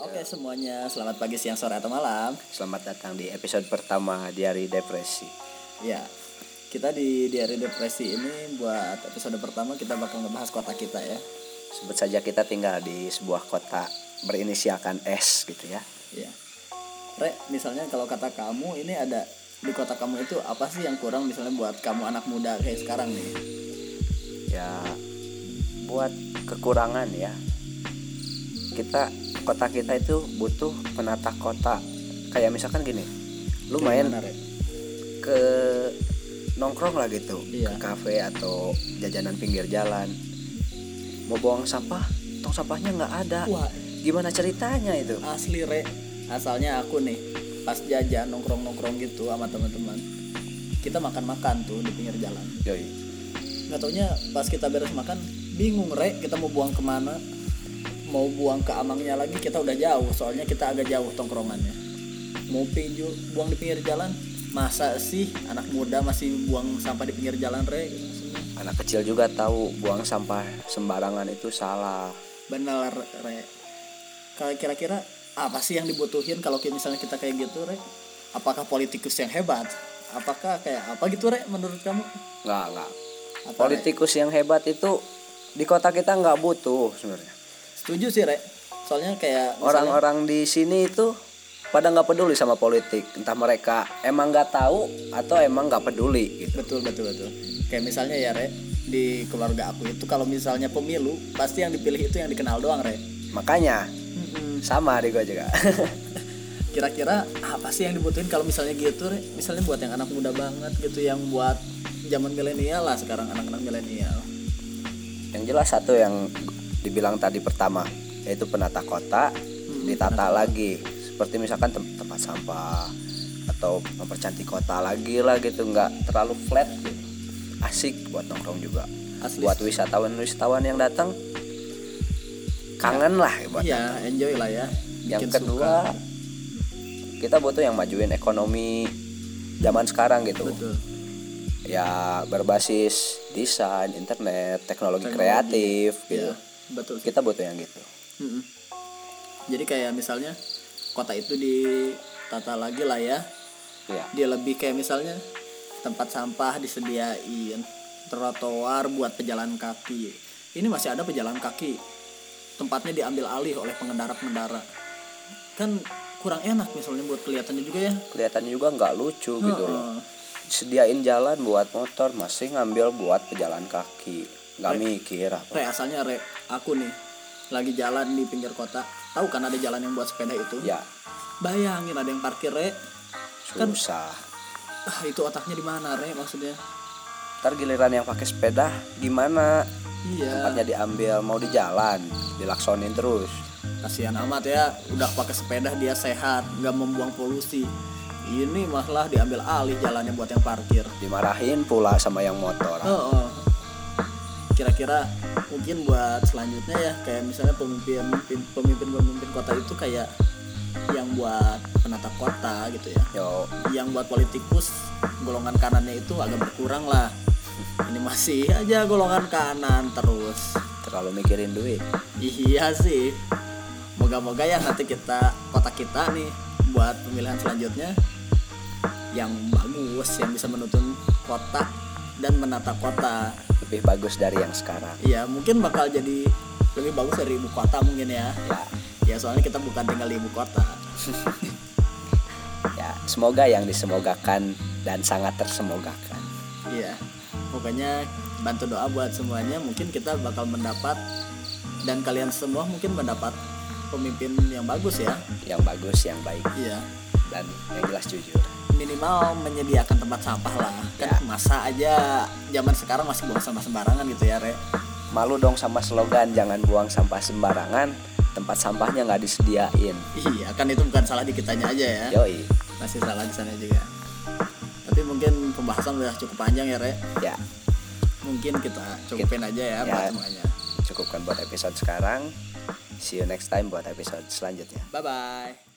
Oke semuanya, selamat pagi, siang, sore, atau malam. Selamat datang di episode pertama Diari Depresi. Ya, kita di Diari Depresi ini buat episode pertama kita bakal ngebahas kota kita ya. Sebut saja kita tinggal di sebuah kota berinisialkan S gitu ya. Ya. Re, misalnya kalau kata kamu ini ada di kota kamu itu apa sih yang kurang misalnya buat kamu anak muda kayak sekarang nih? Ya buat kekurangan ya. Kita kota kita itu butuh penata kota. Kayak misalkan gini, lu main Gimana, Re? ke nongkrong lah gitu, Iya. ke kafe atau jajanan pinggir jalan. Mau buang sampah, tong sampahnya nggak ada. Wah, Gimana ceritanya itu? asli Re. Asalnya aku nih pas jajan nongkrong-nongkrong gitu sama teman-teman. Kita makan-makan tuh di pinggir jalan. Yoi. nggak taunya pas kita beres makan bingung re kita mau buang ke mana mau buang ke amangnya lagi kita udah jauh soalnya kita agak jauh tongkrongannya mau pinju buang di pinggir jalan masa sih anak muda masih buang sampah di pinggir jalan re Anak kecil juga tahu buang sampah sembarangan itu salah. bener re Kalau kira-kira apa sih yang dibutuhin kalau misalnya kita kayak gitu re apakah politikus yang hebat apakah kayak apa gitu re menurut kamu Nggak, nggak. apa, Re? Politikus yang hebat itu di kota kita nggak butuh sebenarnya. Setuju sih re soalnya kayak misalnya- Orang-orang di sini itu pada nggak peduli sama politik. Entah mereka emang nggak tahu atau emang nggak peduli gitu. betul betul betul kayak misalnya ya re di keluarga aku itu kalau misalnya pemilu pasti yang dipilih itu yang dikenal doang re Makanya sama di gua juga. kira-kira apa sih yang dibutuhin kalau misalnya gitu re misalnya buat yang anak muda banget gitu yang buat zaman milenial lah sekarang anak-anak milenial yang jelas satu yang dibilang tadi pertama yaitu penata kota ditata lagi seperti misalkan tem- tempat sampah atau mempercantik kota lagi lah gitu nggak terlalu flat gitu. asik buat nongkrong juga Asli. buat wisatawan wisatawan yang datang kangen lah buat iya enjoy lah ya yang Bikin kedua suka. kita butuh yang majuin ekonomi zaman sekarang gitu betul ya berbasis desain internet teknologi, Teknologi. kreatif gitu iya betul sih. kita butuh yang gitu. Mm-mm. jadi kayak misalnya kota itu ditata lagi lah ya. Ya dia lebih kayak misalnya tempat sampah disediain trotoar buat pejalan kaki. Ini masih ada pejalan kaki. Tempatnya diambil alih oleh pengendara-pengendara. Kan kurang enak misalnya buat kelihatannya juga ya. Kelihatannya juga nggak lucu gitu loh. Sediain jalan buat motor masih ngambil buat pejalan kaki nggak mikir apa. Re, asalnya re aku nih lagi jalan di pinggir kota. Tahu kan ada jalan yang buat sepeda itu? Ya. Bayangin ada yang parkir re. Kan- susah. Ah itu otaknya di mana re maksudnya? Ntar giliran yang pakai sepeda gimana? Iya. Tempatnya diambil mau di jalan dilaksonin terus. Kasihan amat ya udah pakai sepeda dia sehat nggak membuang polusi. Ini malah diambil alih jalannya buat yang parkir. Dimarahin pula sama yang motor. Oh, kira-kira mungkin buat selanjutnya ya kayak misalnya pemimpin pemimpin pemimpin kota itu kayak yang buat penata kota gitu ya. Yo. Yang buat politikus golongan kanannya itu agak berkurang lah. Ini masih aja golongan kanan terus. Terlalu mikirin duit. Iya sih. Moga-moga ya nanti kita kota kita nih buat pemilihan selanjutnya yang bagus yang bisa menuntun kota dan menata kota. lebih bagus dari yang sekarang Iya, mungkin bakal jadi lebih bagus dari ibu kota mungkin ya. ya Ya soalnya kita bukan tinggal di ibu kota. ya semoga yang disemogakan dan sangat tersemogakan Iya. Pokoknya bantu doa buat semuanya. Mungkin kita bakal mendapat dan kalian semua mungkin mendapat pemimpin yang bagus ya. yang bagus yang baik Iya. dan yang jelas jujur minimal menyediakan tempat sampah lah. Kan Ya. masa aja zaman sekarang masih buang sampah sembarangan gitu ya re. Malu dong sama slogan jangan buang sampah sembarangan tempat sampahnya nggak disediain. Iya kan itu bukan salah di kitanya aja ya. Yoi. Masih salah di sana juga. Tapi mungkin pembahasan udah cukup panjang ya re. Ya. Mungkin kita cukupin aja ya, Ya. semuanya. Cukupkan buat episode sekarang. See you next time buat episode selanjutnya. Bye bye